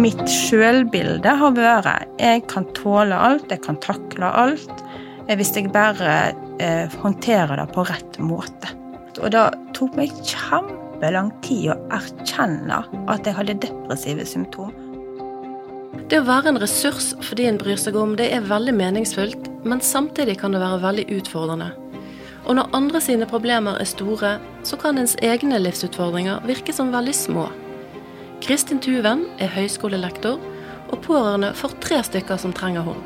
mitt sjølbilde har vært jeg kan tåle alt, jeg kan takle alt, eh, hvis jeg bare eh, håndterer det på rett måte. Og det tok meg kjempelang tid å erkjenne at jeg hadde depressive symptomer. Det å være en ressurs for de en bryr seg om, det er veldig meningsfullt, men samtidig kan det være veldig utfordrende. Og når andre sine problemer er store, så kan ens egne livsutfordringer virke som veldig små. Kristin Tuven er høyskolelektor, og pårørende for tre stykker som trenger hun.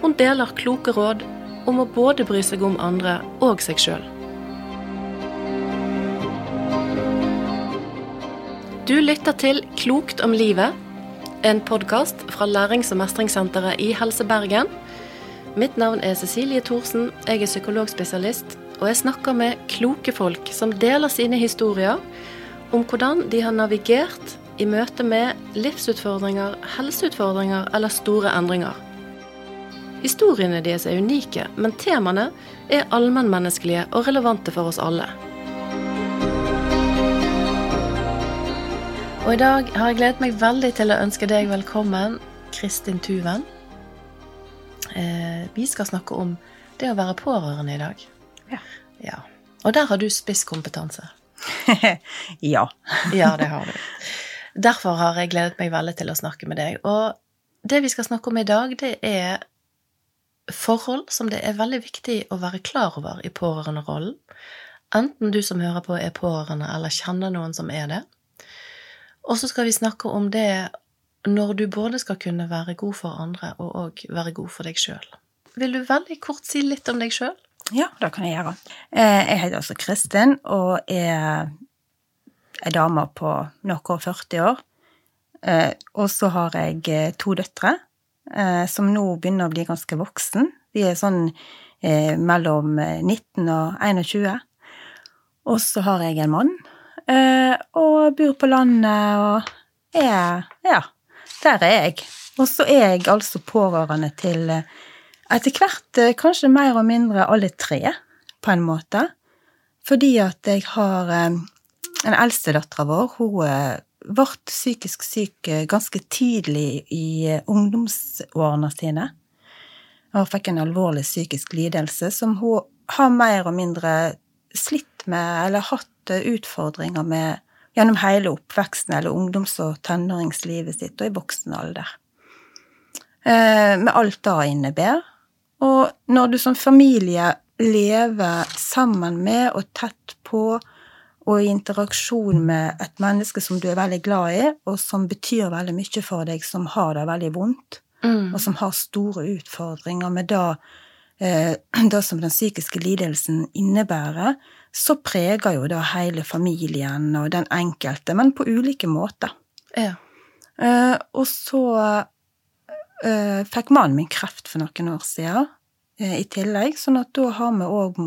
Hun deler kloke råd om å både bry seg om andre og seg sjøl. Du lytter til Klokt om livet, en podkast fra Lærings- og mestringssenteret i Helse Bergen. Mitt navn er Cecilie Thorsen, jeg er psykologspesialist, og jeg snakker med kloke folk som deler sine historier om hvordan de har navigert i møte med livsutfordringer, helseutfordringer eller store endringer. Historiene deres er unike, men temaene er allmennmenneskelige og relevante for oss alle. Og i dag har jeg gledet meg veldig til å ønske deg velkommen, Kristin Tuven. Eh, vi skal snakke om det å være pårørende i dag. Ja. ja. Og der har du spisskompetanse. ja. ja, det har du. Derfor har jeg gledet meg veldig til å snakke med deg. Og det vi skal snakke om i dag, det er forhold som det er veldig viktig å være klar over i pårørenderollen. Enten du som hører på er pårørende, eller kjenner noen som er det. Og så skal vi snakke om det når du både skal kunne være god for andre og òg være god for deg sjøl. Vil du veldig kort si litt om deg sjøl? Ja, det kan jeg gjøre. Eh, jeg heter altså Kristin og er ei dame på noe og 40 år. Eh, og så har jeg eh, to døtre eh, som nå begynner å bli ganske voksen. De er sånn mellom 19 og 21. Og så har jeg en mann og bor på landet og er Ja, der er jeg. Og så er jeg altså pårørende til etter hvert kanskje mer og mindre alle tre, på en måte. Fordi at jeg har den eldste dattera vår hun eh, ble psykisk syk eh, ganske tidlig i eh, ungdomsårene sine. Hun fikk en alvorlig psykisk lidelse som hun har mer og mindre slitt med, eller hatt utfordringer med gjennom hele oppveksten eller ungdoms- og tenåringslivet sitt, og i voksen alder. Med alt det innebærer. Og når du som familie lever sammen med og tett på og i interaksjon med et menneske som du er veldig glad i, og som betyr veldig mye for deg, som har det veldig vondt, mm. og som har store utfordringer med det, eh, det som den psykiske lidelsen innebærer, så preger jo det hele familien og den enkelte, men på ulike måter. Ja. Eh, og så eh, fikk mannen min kreft for noen år siden i tillegg, sånn at da har vi òg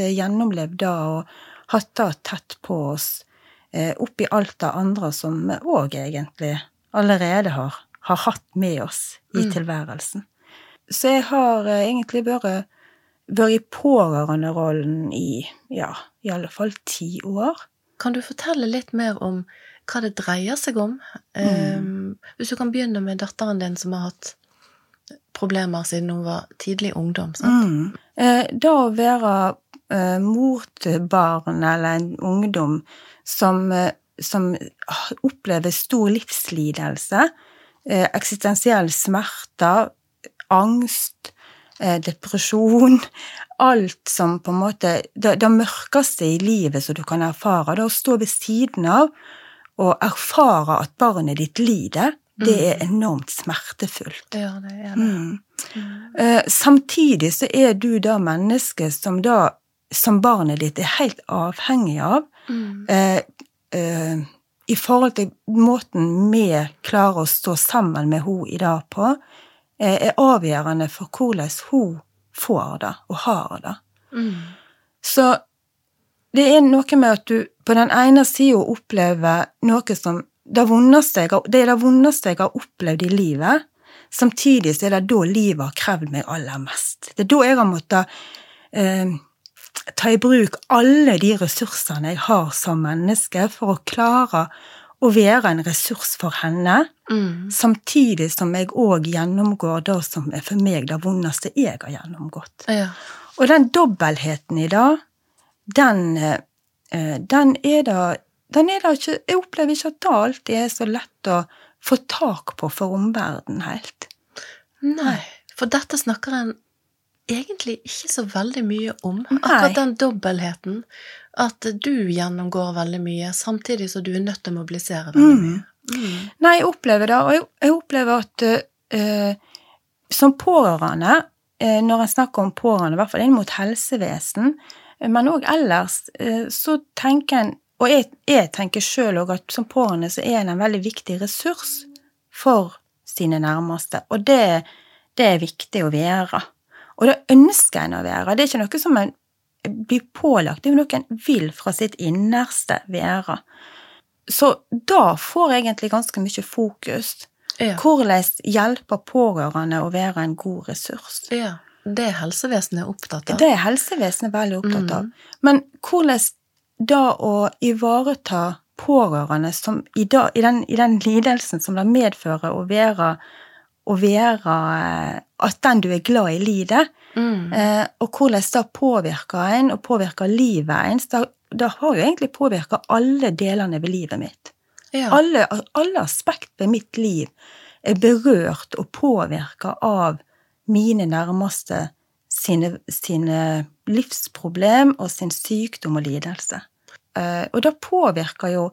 gjennomlevd det og hatt det tett på oss, eh, oppi alt det andre som vi òg egentlig allerede har, har, hatt med oss i mm. tilværelsen. Så jeg har eh, egentlig vært, vært i pårørenderollen i ja, i alle fall ti år. Kan du fortelle litt mer om hva det dreier seg om? Mm. Um, hvis du kan begynne med datteren din som har hatt problemer siden hun var tidlig ungdom. sant? Mm. Eh, da å være mor til barn eller en ungdom som, eh, som opplever stor livslidelse, eh, eksistensiell smerte, angst, eh, depresjon Alt som på en måte det, det mørkeste i livet som du kan erfare. Det å stå ved siden av og erfare at barnet ditt lider, det mm. er enormt smertefullt. Ja, det er det. Mm. Mm. samtidig så er du da mennesket som da, som barnet ditt er helt avhengig av, mm. eh, eh, i forhold til måten vi klarer å stå sammen med henne i dag på, eh, er avgjørende for hvordan hun får det og har det. Mm. Så det er noe med at du på den ene sida opplever noe som det, jeg, det er det vondeste jeg har opplevd i livet. Samtidig så er det da livet har krevd meg aller mest. Det er da jeg har måttet eh, ta i bruk alle de ressursene jeg har som menneske, for å klare å være en ressurs for henne, Mm. samtidig som jeg òg gjennomgår det som er for meg det vondeste jeg har gjennomgått. Ja. Og den dobbeltheten i det, den, eh, den er det den er da ikke, Jeg opplever ikke at det alltid er så lett å få tak på for omverdenen helt. Nei, for dette snakker en egentlig ikke så veldig mye om. Akkurat den dobbeltheten. At du gjennomgår veldig mye, samtidig som du er nødt til å mobilisere veldig mye. Mm. Nei, jeg opplever det, og jeg, jeg opplever at uh, som pårørende, uh, når en snakker om pårørende, i hvert fall inn mot helsevesen, eh, men òg ellers, uh, så tenker en Og jeg, jeg tenker sjøl òg at som pårørende så er en en veldig viktig ressurs for sine nærmeste, og det, det er viktig å være. Og det ønsker en å være. Det er ikke noe som en blir pålagt, det er jo noe en vil fra sitt innerste være. Så da får jeg egentlig ganske mye fokus. Ja. Hvordan hjelper pårørende å være en god ressurs? ja. Det er helsevesenet opptatt av. Det er helsevesenet veldig opptatt av. Mm. Men hvordan da å ivareta pårørende som i, da, i, den, i den lidelsen som det medfører å være, å være eh, At den du er glad i, lider, Mm. eh, og hvordan det påvirker en, og påvirker livet ens, da har jo egentlig påvirka alle delene ved livet mitt. Ja. Alle, alle aspekt ved mitt liv er berørt og påvirka av mine nærmeste sine, sine livsproblem og sin sykdom og lidelse. Eh, og det påvirker jo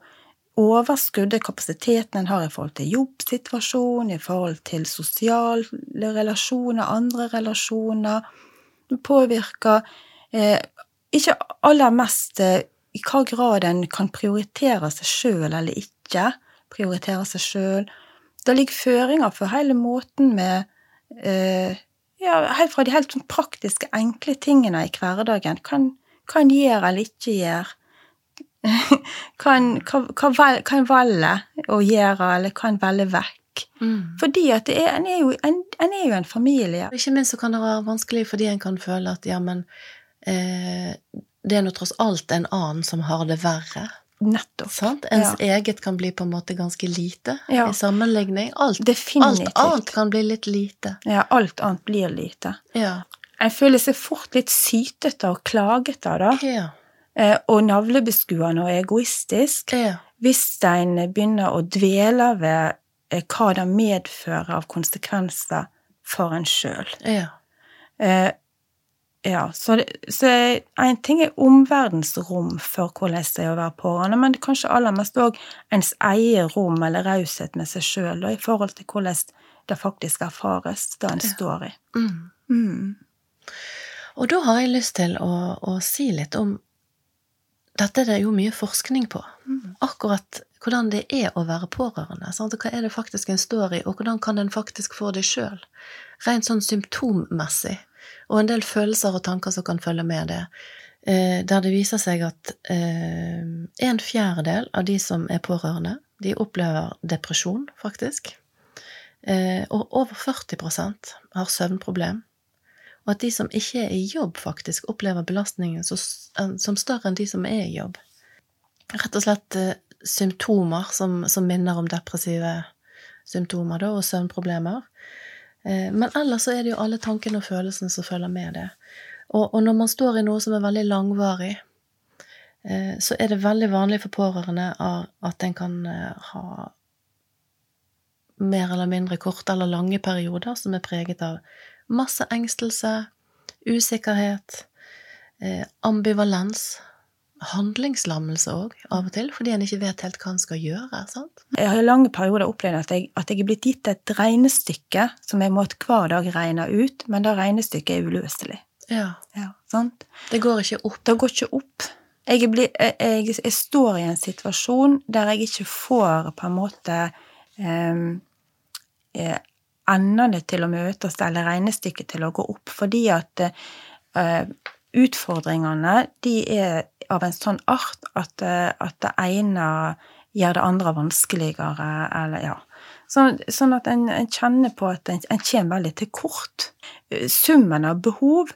overskuddet, kapasiteten en har i forhold til jobbsituasjon, i forhold til sosiale relasjoner, andre relasjoner. Påvirker eh, ikke aller mest eh, i hva grad en kan prioritere seg sjøl eller ikke prioritere seg sjøl. Det ligger føringer for hele måten med eh, ja, Helt fra de helt praktiske, enkle tingene i hverdagen. Hva en- hva en gjør eller ikke gjør. Kan, kan, hva vel- hva en å gjøre, eller kan velge vekk. Mm. Fordi at er, en, er jo, en, en er jo en familie. Ikke minst så kan det være vanskelig fordi en kan føle at ja, men eh, det er nå tross alt en annen som har det verre. Nettopp. Sant? Ens eget kan bli på en måte ganske lite Ja. i sammenligning. Alt, alt annet kan bli litt lite. Ja, alt annet blir lite. Ja. En føler seg fort litt sytete og klagete, da. Ja. Eh, og navlebeskuende og egoistisk. ja. hvis en begynner å dvele ved eh, hva det medfører av konsekvenser for en sjøl. ja. Eh, ja, så, det, så en ting er omverdensrom for hvordan det er å være pårørende, men kanskje aller mest òg ens eget rom eller raushet med seg sjøl, i forhold til hvordan det faktisk erfares, det en står i. Mm. Mm. Og da har jeg lyst til å, å si litt om Dette er det jo mye forskning på. Akkurat hvordan det er å være pårørende. Sant? Hva er det faktisk en står i, og hvordan kan en faktisk få det sjøl? Rent sånn symptommessig. Og en del følelser og tanker som kan følge med det. Eh, der det viser seg at eh, en fjerdedel av de som er pårørende, de opplever depresjon, faktisk. Eh, og over 40% har søvnproblem. Og at de som ikke er i jobb, faktisk opplever belastningen som større enn de som er i jobb. Rett og slett eh, symptomer som, som minner om depressive symptomer da, og søvnproblemer. Eh, men ellers så er det jo alle tankene og følelsene som følger med det. Og, og når man står i noe som er veldig langvarig, eh, så er det veldig vanlig for pårørende at en kan eh, ha mer eller mindre korte eller lange perioder som er preget av masse engstelse, usikkerhet, eh, ambivalens, handlingslammelse òg, av og til, fordi en ikke vet helt hva en skal gjøre. sant? Jeg har i lange perioder opplevd at jeg, at jeg er blitt gitt et regnestykke som jeg må hver dag regne ut, men det regnestykket er uløselig. Ja. Ja, sant? Det går ikke opp. Det går ikke opp. Jeg, er bli, jeg, jeg, står i en situasjon der jeg ikke får på en måte eh, eh, endene til å møtes, eller regnestykket til å gå opp, fordi at uh, utfordringene de er av en sånn art at, eh, at det ene gjør det andre vanskeligere, eller ja. Sånn, sånn at en, en kjenner på at en, en kommer veldig til kort. Summen av behov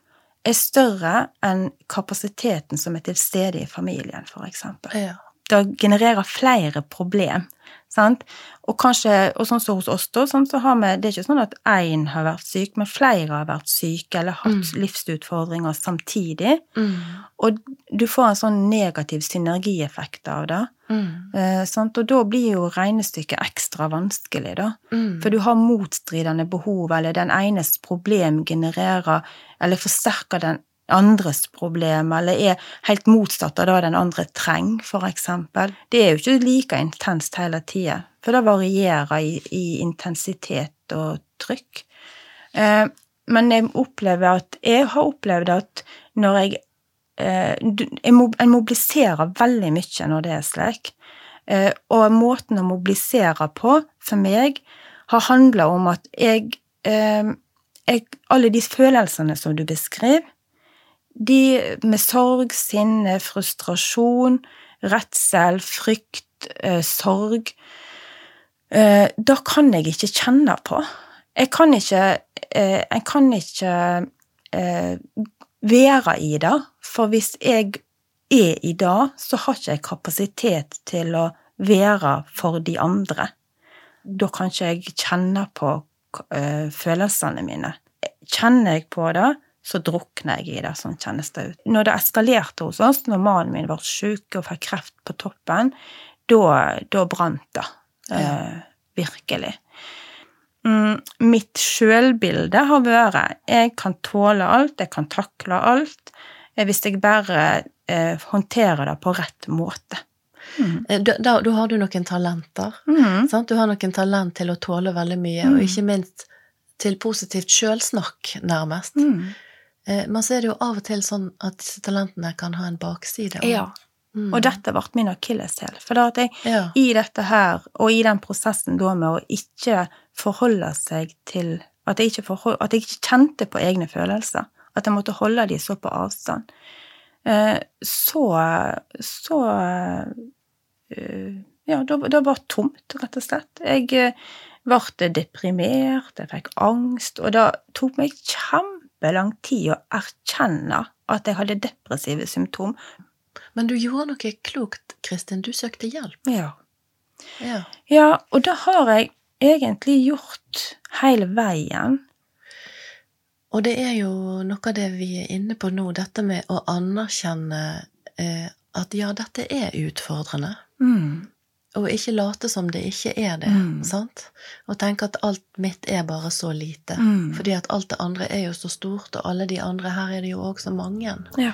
er større enn kapasiteten som er til stede i familien, eksempel. Ja. det genererer flere problem. Sant? Og kanskje, og sånn som hos oss, da, sånn, så har vi Det er ikke sånn at én har vært syk, men flere har vært syke eller hatt Mm. livsutfordringer samtidig. Mm. Og du får en sånn negativ synergieffekt av det. Mm. Eh, sant? Og da blir jo regnestykket ekstra vanskelig, da. Mm. For du har motstridende behov, eller den enes problem genererer eller forsterker den andres problem, eller er helt motsatt av det den andre trenger, for eksempel. Det er jo ikke like intenst hele tida, for det varierer i, i intensitet og trykk. Eh, men jeg opplever at Jeg har opplevd at når jeg eh, En mobiliserer veldig mye når det er slik. Eh, og måten å mobilisere på, for meg, har handla om at jeg, eh, jeg Alle de følelsene som du beskriver, de med sorg, sinne, frustrasjon, redsel, frykt, eh, sorg eh, Da kan jeg ikke kjenne på. Jeg kan ikke eh, Jeg kan ikke eh, være i det, for hvis jeg er i det, så har ikke jeg kapasitet til å være for de andre. Da kan ikke jeg kjenne på eh, følelsene mine. Kjenner jeg på det, så drukner jeg i det. Sånn kjennes det ut. Når det eskalerte hos oss, når mannen min ble syk og fikk kreft på toppen, da, brant det. Eh, virkelig. Mm, mitt sjølbilde har vært jeg kan tåle alt, jeg kan takle alt, eh, hvis jeg bare eh, håndterer det på rett måte. Mm. Da, da, da har du noen talenter. Mm. Du har noen talent til å tåle veldig mye, og ikke minst til positivt sjølsnakk, nærmest. Eh, Men så er det jo av og til sånn at disse talentene kan ha en bakside. også. Ja. Mm. Og dette ble min akilleshæl. For da at jeg Ja. i dette her, og i den prosessen da med å ikke forholde seg til At jeg forhold, at jeg ikke kjente på egne følelser. At jeg måtte holde de så på avstand. Eh, Så Så eh, Ja, da da var det tomt, rett og slett. Jeg ble deprimert, jeg fikk angst, og det tok meg kjempelang tid å erkjenne at jeg hadde depressive symptom. Men du gjorde noe klokt, Kristin. Du søkte hjelp. Ja. Ja. Ja, og det har jeg egentlig gjort hele veien. Og det er jo noe av det vi er inne på nå, dette med å anerkjenne eh, at ja, dette er utfordrende. Mm. Og ikke late som det ikke er det. Mm. sant? Og tenke at alt mitt er bare så lite. Mm. Fordi at alt det andre er jo så stort, og alle de andre her er det jo òg så mange. Ja.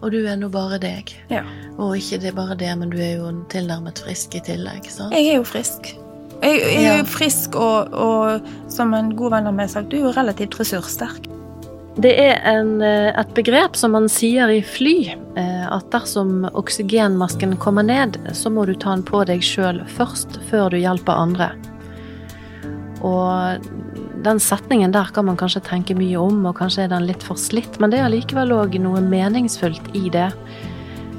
Og du er nå bare deg. ja. Og ikke det er bare det, men du er jo tilnærmet frisk i tillegg. sant? Jeg er jo frisk. Jeg, jeg er jo frisk, og, og som en god venn av meg har sagt, du er jo relativt ressurssterk. Det er en, eh, et begrep som man sier i fly, eh, at dersom oksygenmasken kommer ned, så må du ta den på deg sjøl først, før du hjelper andre. Og den setningen der kan man kanskje tenke mye om, og kanskje er den litt for slitt, men det er allikevel òg noe meningsfullt i det.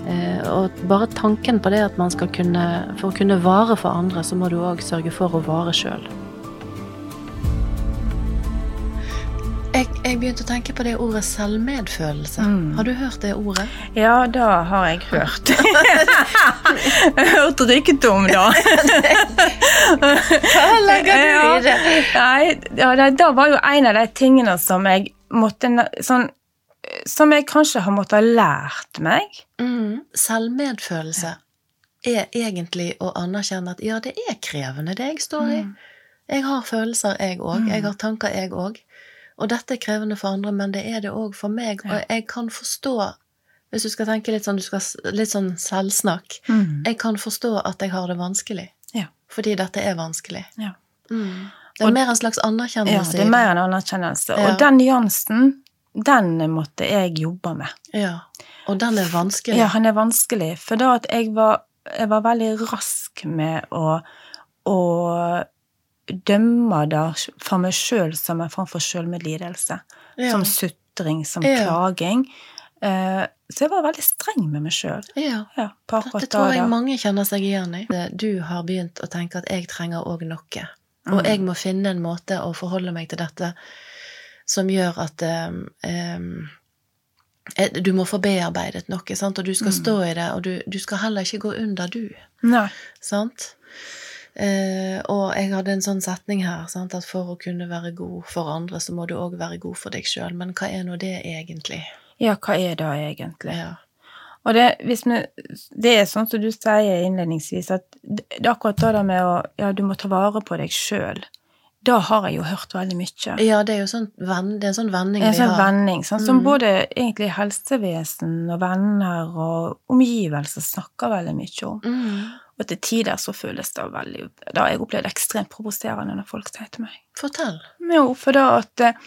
Eh, Og bare tanken på det at man skal kunne For å kunne vare for andre, så må du òg sørge for å vare sjøl. Jeg, begynte å tenke på det ordet selvmedfølelse. Mm. Har du hørt det ordet? Ja, det har jeg hørt. hørt rykte om det. Hva legger du i det? Nei, ja, det, det var jo en av de tingene som jeg måtte sånn, Som jeg kanskje har måttet ha lært meg. Mm. Selvmedfølelse er egentlig å anerkjenne at ja, det er krevende, det jeg står i. Jeg har følelser, jeg òg. Jeg har tanker, jeg òg. Og dette er krevende for andre, men det er det òg for meg. Og jeg kan forstå, hvis du skal tenke litt sånn, du skal, litt sånn selvsnakk Mm. Jeg kan forstå at jeg har det vanskelig. Ja. Fordi dette er vanskelig. Ja. Mm. Det er mer en slags anerkjennelse. Ja, det er mer en anerkjennelse. Ja. Og den nyansen, den måtte jeg jobbe med. Ja. Og den er vanskelig. Ja, han er vanskelig. For da at jeg var, jeg var veldig rask med å, å dømme det for meg sjøl som en form for sjølmedlidelse. Ja. Som sutring, som Ja. klaging. Eh, så jeg var veldig streng med meg sjøl. ja. Ja, Dette tror jeg jeg mange kjenner seg igjen i. Du har begynt å tenke at jeg trenger òg noe. Mm. Og jeg må finne en måte å forholde meg til dette som gjør at um, um, eh, Du må få bearbeidet noe, sant? og du Mm. skal stå i det, og du, du skal heller ikke gå under, du. Nei. Sant? Eh, og jeg hadde en sånn setning her, sant? at for å kunne være god for andre, så må du òg være god for deg sjøl. Men hva er nå det egentlig? Ja, hva er det egentlig? Ja. Og det, hvis vi, det er sånn som du sier innledningsvis, at det det er akkurat det med å Ja, du må ta vare på deg sjøl. Da har jeg jo hørt veldig mye. ja, det er jo sånn, det er en sånn vending En sånn vending, sånn, som Mm. både egentlig helsevesen og venner og omgivelser snakker veldig mye om. Mm. Og til tider så føles det veldig Da har jeg opplevd ekstremt provoserende når folk sier til meg. Fortell. Jo, for da at eh,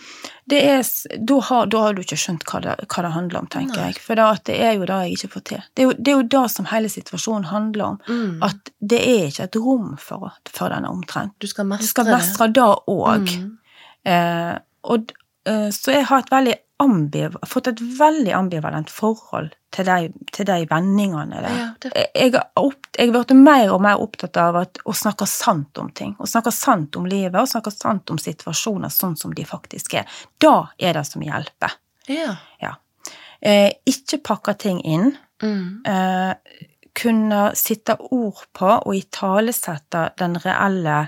det er Da har, da har du ikke skjønt hva det, hva det handler om, tenker Nei. jeg. For da at det er jo det jeg ikke får til. Det er jo det, er jo det som hele situasjonen handler om. Mm. At det er ikke et rom for, for denne omtrent. du skal mestre, Du skal mestre det òg. Mm. Eh, og, eh, så jeg har et veldig ambiv, fått et veldig ambivalent forhold til de, til de vendingene der. Ja, det, Jeg, har blitt mer og mer opptatt av at, å snakke sant om ting. Å snakke sant om livet, og snakke sant om situasjoner sånn som de faktisk er. Da er det som hjelper. ja. Eh, ikke pakke ting inn. Mm. Eh, kunne sitte ord på og italesette den reelle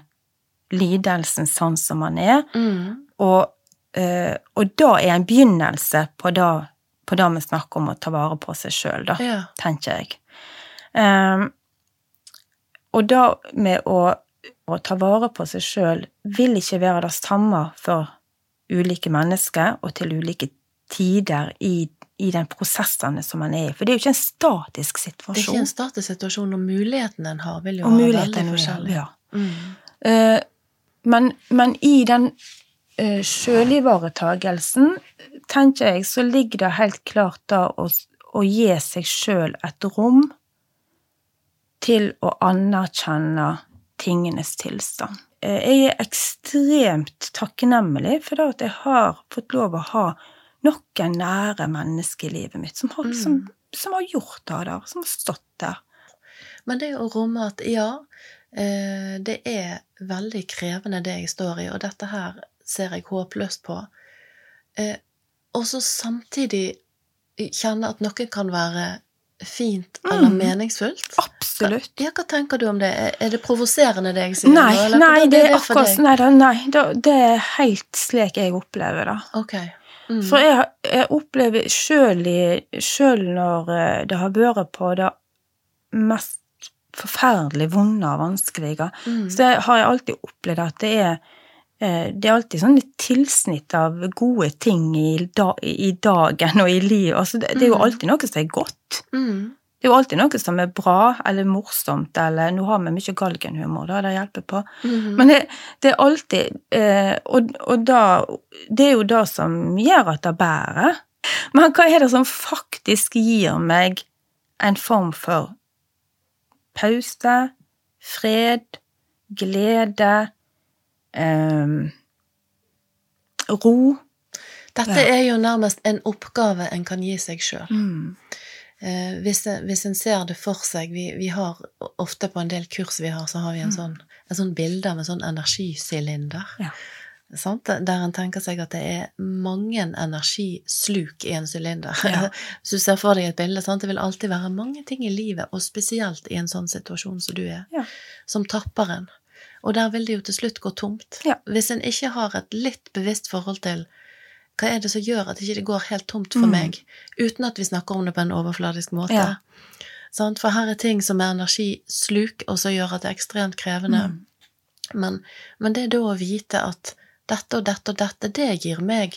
lidelsen sånn som man er. Mm. Og, eh, og da er en begynnelse på det, på det vi snakker om å ta vare på seg sjøl, da, Ja. tenker jeg. Um, og det med å, å ta vare på seg sjøl vil ikke være det samme for ulike mennesker og til ulike tider i, i den prosessene som man er i. For det er jo ikke en statisk situasjon. Det er ikke en statisk situasjon, og muligheten en har, vil jo og være veldig forskjellig. Ja. Mm. Uh, men, men i den uh, sjølivaretagelsen, tenker jeg, så ligger det helt klart da å, å gi seg sjøl et rom til å anerkjenne tingenes tilstand. Eh, jeg er ekstremt takknemlig for det at jeg har fått lov å ha noen nære mennesker i livet mitt som har, Mm. som, som har gjort det der, som har stått der. Men det å romme at ja, eh, det er veldig krevende det jeg står i, og dette her ser jeg håpløst på. Og så samtidig kjenne at noe kan være fint eller Mm. meningsfullt. Absolutt. Ja, hva tenker du om det? Er- det provoserende det jeg sier? Nei, eller? nei, det er akkurat nei, da, nei, da, det er helt slik jeg opplever det. Okay. Mm. For jeg, jeg opplever sjøl når eh, det har vært på det mest forferdelig vonde og vanskelige, mm. så har jeg alltid opplevd at det er det er alltid sånn et tilsnitt av gode ting i, da, i dagen og i livet. Altså, det, det er jo Mm. alltid noe som er godt. Mm. Det er jo alltid noe som er bra eller morsomt, eller nå har vi mye galgenhumor, da, det hjelper på. Mm. Men det, det er alltid eh, Og, og da Det er jo det som gjør at det bærer. Men hva er det som faktisk gir meg en form for pause, fred, glede, eh, ro? Dette Ja. er jo nærmest en oppgave en kan gi seg sjøl. Mm. Eh, hvis, hvis en ser det for seg vi, vi har ofte på en del kurs vi har, så har vi en Mm. sånn, en sånn bilde av en sånn energisylinder. Ja. Sant? Der en tenker seg at det er mange energisluk i en sylinder. Ja. Hvis du ser for deg et bilde, sant? det vil alltid være mange ting i livet, og spesielt i en sånn situasjon som du er, Ja. som tapper en. Og der vil det jo til slutt gå tomt. Ja. Hvis en ikke har et litt bevisst forhold til hva er det som gjør at ikke det går helt tomt for Mm. meg, uten at vi snakker om det på en overfladisk måte. Ja. For her er ting som er energisluk, og som gjør at det er ekstremt krevende. Mm. Men, men det er da å vite at dette og dette og dette, det gir meg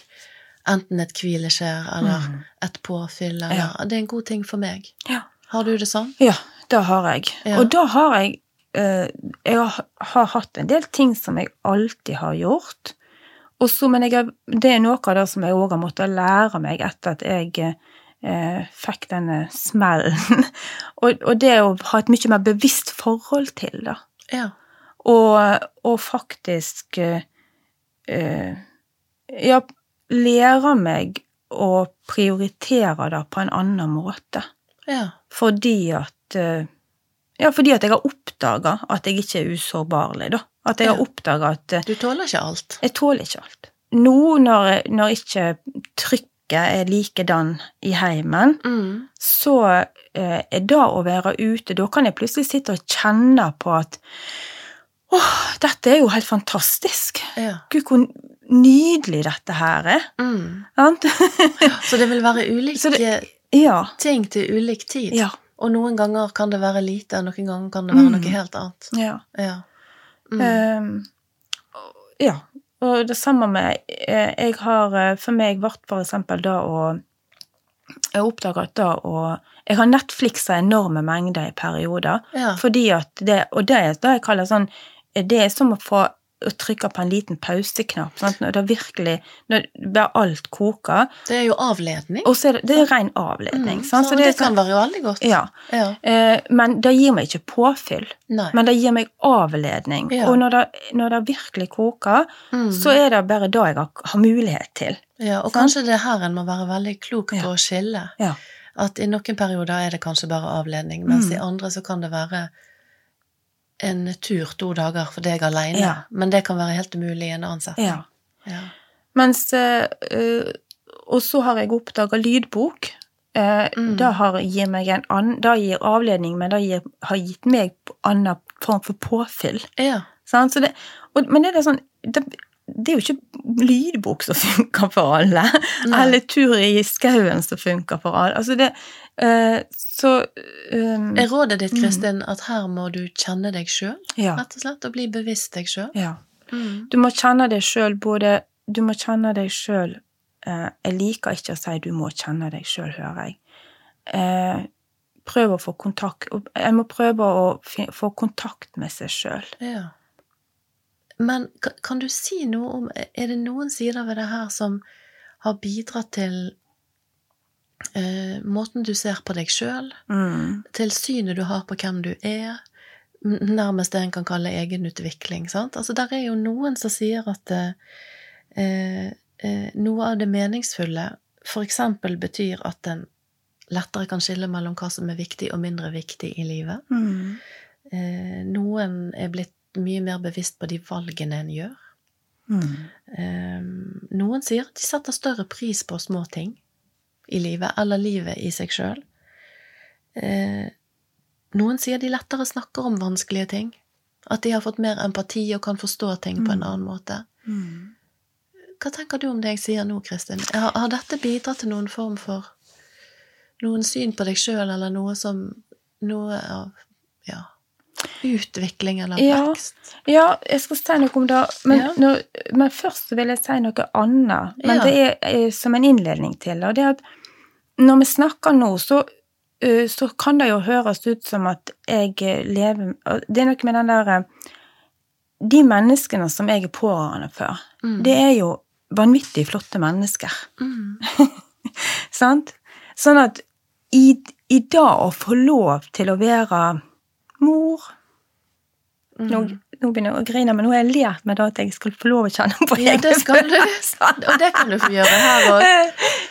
enten et hvileskjær eller Mm. et påfyll, eller Ja. Det er en god ting for meg. Ja. Har du det sånn? Ja, det har jeg. Og da har jeg Jeg har, har hatt en del ting som jeg alltid har gjort. Og så, men jeg, det er noe av det som jeg òg har måttet lære meg etter at jeg eh, fikk denne smellen. og, og det å ha et mye mer bevisst forhold til det. Ja. Og, og faktisk eh, eh, Ja, lære meg å prioritere det på en annen måte. Ja. Fordi at eh, Ja, fordi at jeg har oppdaga at jeg ikke er usårbarlig, da. At jeg Ja. har oppdaga at eh, Du tåler ikke alt. jeg tåler ikke alt. Nå når, når ikke er likedan i heimen, Mm. så eh, er det å være ute Da kan jeg plutselig sitte og kjenne på at åh, dette er jo helt fantastisk. Ja. Gud, hvor nydelig dette her er. Mm. Så det vil være ulike det, ja. ting til ulik tid. Ja. Og noen ganger kan det være lite, noen ganger kan det være Mm. noe helt annet. ja. Ja. Mm. Ehm, ja. Og det samme med eh, Jeg har eh, For meg ble for eksempel da å Jeg oppdaga at da å Jeg har Netflixa enorme mengder i perioder. ja. Fordi at det Og det er det jeg kaller sånn Det er som å få å trykker på en liten pauseknapp. Sant? Når det virkelig Når bare alt koker. Det er jo avledning. Og så er det, det er ren avledning. Mm. Så, Så det, det kan være jo veldig godt. ja. Ja. Eh, men det gir meg ikke påfyll. Nei. Men det gir meg avledning. Ja. Og når det, når det virkelig koker, Mm. så er det bare da jeg har, har mulighet til. Ja, og Sant? kanskje det er her en må være veldig klok på Ja. å skille. Ja. At i noen perioder er det kanskje bare avledning, mens Mm. i andre så kan det være en tur to dager for deg alene. Ja. Men det kan være helt umulig i en annen setting. Ja. Ja. Mens eh, Og så har jeg oppdaga lydbok. Eh, Mm. Det gir meg en annen Det gir avledning, men det gir, har gitt meg annen form for påfyll. ja. Sånn? Så det, og, men det er sånn det, det er jo ikke lydbok som funker for alle. Nei. Eller tur i skauen som funker for alle. Altså det uh, Så um, Er rådet ditt, Mm. Kristin, at her må du kjenne deg sjøl, ja, rett og slett, og bli bevisst deg sjøl? ja. Mm. Du må kjenne deg sjøl både Du må kjenne deg sjøl uh, Jeg liker ikke å si du må kjenne deg sjøl, hører jeg. Uh, prøv å få kontakt Jeg må prøve å få kontakt med seg sjøl. Ja. Men kan du si noe om Er det noen sider ved det her som har bidratt til eh, måten du ser på deg sjøl, Mm. til synet du har på hvem du er, nærmest det en kan kalle egenutvikling, sant? Altså, der er jo noen som sier at eh, eh, noe av det meningsfulle eksempel betyr at en lettere kan skille mellom hva som er viktig og mindre viktig i livet. Mm. Eh, noen er blitt mye mer bevisst på de valgene en gjør. Mm. Um, noen sier at de setter større pris på små ting i livet, eller livet i seg sjøl. Uh, noen sier de lettere snakker om vanskelige ting. At de har fått mer empati og kan forstå ting på en Mm. annen måte. Mm. Hva tenker du om det jeg sier nå, Kristin? Har, har dette bidratt til noen form for noen syn på deg sjøl, eller noe som Noe av ja, utvikling eller Ja. vekst? Ja, jeg skal si noe om det, men, Ja. når, men først vil jeg si noe annet. Men Ja. det er eh, som en innledning til, og det er at når vi snakker nå, så, eh, så kan det jo høres ut som at jeg eh, lever Det er noe med den der De menneskene som jeg er pårørende for, Mm. det er jo vanvittig flotte mennesker. Mm. Sant? Sånn at i, i dag å få lov til å være mor. Nå, nå begynner jeg å grine, men nå har jeg lært meg da at jeg skal få lov å kjenne på Ja, det du. følelser. Og det kan du få gjøre her òg.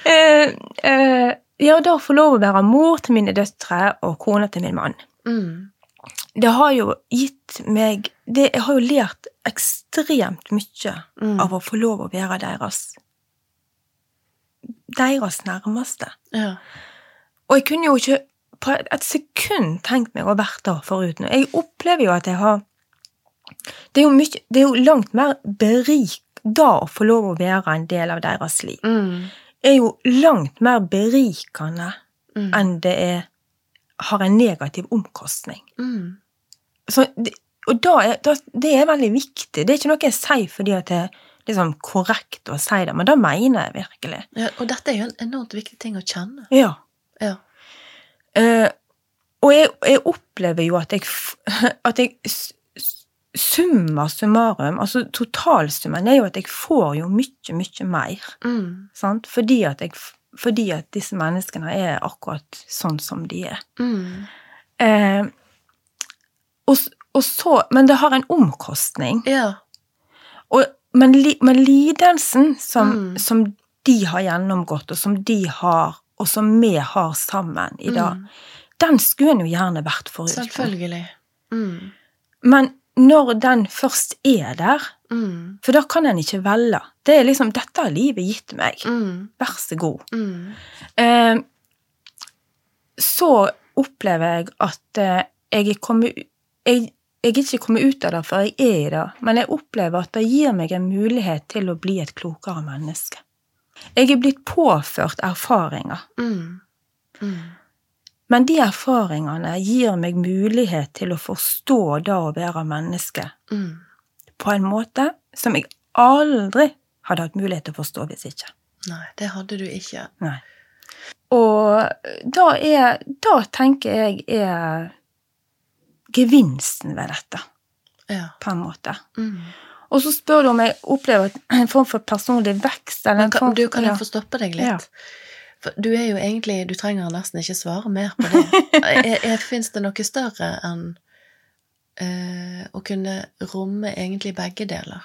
Uh, uh, ja, da få lov å være mor til mine døtre og kone til min mann. Mm. Det har jo gitt meg det, Jeg har jo lært ekstremt mye Mm. av å få lov å være deres Deres nærmeste. Ja. Og jeg kunne jo ikke på et sekund tenkt meg å vært der foruten. Jeg opplever jo at jeg har Det er jo, mye, det er jo langt mer berik da å få lov å være en del av deres liv. Mm. er jo langt mer berikende Mm. enn det er har en negativ omkostning. Mm. Så og da er, da, det er veldig viktig. Det er ikke noe jeg sier fordi at det er liksom korrekt å si det, men det mener jeg virkelig. Ja, og dette er jo en enormt viktig ting å kjenne. Ja. Ja. Uh, og jeg, jeg opplever jo at jeg, at jeg Summa summarum, altså totalsummen, er jo at jeg får jo mye, mye mer. Mm. Sant? Fordi at, jeg, fordi at disse menneskene er akkurat sånn som de er. Mm. Eh, og, og så, men det har en omkostning. Ja. Og, men, men lidelsen som, Mm. som de har gjennomgått, og som de har, og som vi har sammen i dag, Mm. den skulle en jo gjerne vært foruten. Selvfølgelig. Mm. Men når den først er der, Mm. For da kan en ikke velge. Det er liksom 'Dette har livet gitt meg. Mm. Vær så god'. Mm. Eh, så opplever jeg at eh, jeg er kommet jeg, jeg er ikke kommet ut av det, for jeg er i det, men jeg opplever at det gir meg en mulighet til å bli et klokere menneske. Jeg er blitt påført erfaringer, Mm. Men de erfaringene gir meg mulighet til å forstå det å være menneske Mm. på en måte som jeg aldri hadde hatt mulighet til å forstå hvis ikke. Nei, det hadde du ikke. Nei. Og da er Da tenker jeg er gevinsten ved dette, Ja. på en måte. Mm. Og så spør du om jeg opplever en form for personlig vekst, eller kan, form du, kan ja. jeg få stoppe deg litt? Ja. Du er jo egentlig Du trenger nesten ikke svare mer på det. Fins det noe større enn uh, å kunne romme egentlig begge deler?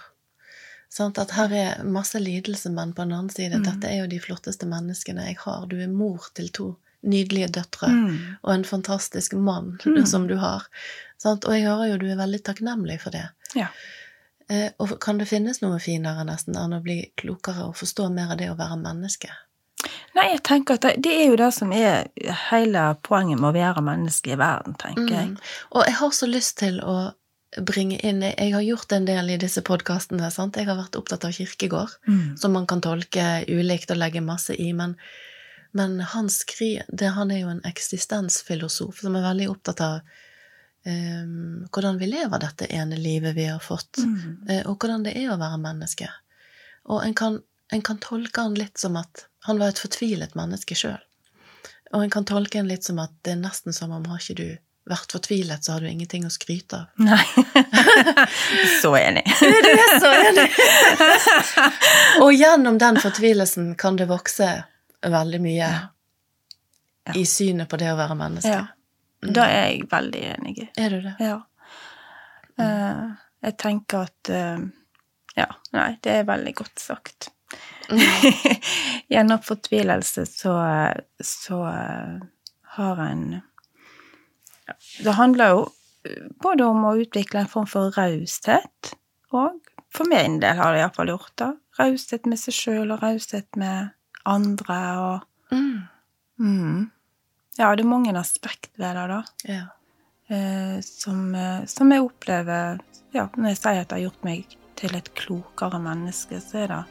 Sånn At her er masse lidelse, men på den annen side Mm. dette er jo de flotteste menneskene jeg har. Du er mor til to nydelige døtre Mm. og en fantastisk mann Mm. som du har. Sånn, Og jeg hører jo du er veldig takknemlig for det. Ja. Eh, og kan det finnes noe finere nesten enn å bli klokere og forstå mer av det å være menneske? Nei, jeg tenker at det, det er jo det som er hele poenget med å være menneske i verden, tenker jeg. Mm. Og jeg har så lyst til å bringe inn Jeg har gjort en del i disse podkastene. Jeg har vært opptatt av kirkegård, Mm. som man kan tolke ulikt og legge masse i. Men, men han, skri, det, han er jo en eksistensfilosof som er veldig opptatt av um, hvordan vi lever dette ene livet vi har fått, Mm. eh, og hvordan det er å være menneske. Og en kan, en kan tolke han litt som at han var et fortvilet menneske sjøl. Og en kan tolke en litt som at det er nesten som om har ikke du vært fortvilet, så har du ingenting å skryte av. Nei. så enig. Du er så enig! Og gjennom den fortvilelsen kan det vokse veldig mye Ja. Ja. i synet på det å være menneske. Ja. Da er jeg veldig enig. Er du det? Ja. Eh, jeg tenker at eh, Ja, nei, det er veldig godt sagt. Gjennom fortvilelse så, så eh, har en Det handler jo eh, både om å utvikle en form for raushet, og for min del har det iallfall gjort det. Raushet med seg sjøl og raushet med andre og Mm. mm. Ja, det er mange aspekt ved det, da. Ja. eh, som, som jeg opplever ja, Når jeg sier at det har gjort meg til et klokere menneske, så er det,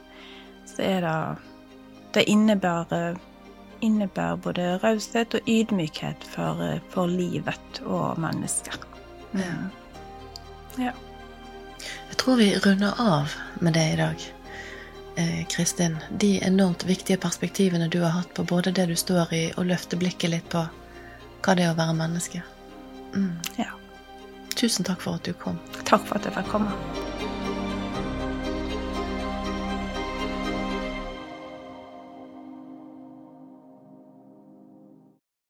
så er det Det innebærer, innebærer både raushet og ydmykhet for, for livet og mennesker. Mm. Ja. Jeg tror vi runder av med det i dag. Eh, Kristin, de enormt viktige perspektivene du har hatt på både det du står i, og løfte blikket litt på hva det er å være menneske. Mm. Ja. Tusen takk for at du kom. Takk for at jeg fikk komme.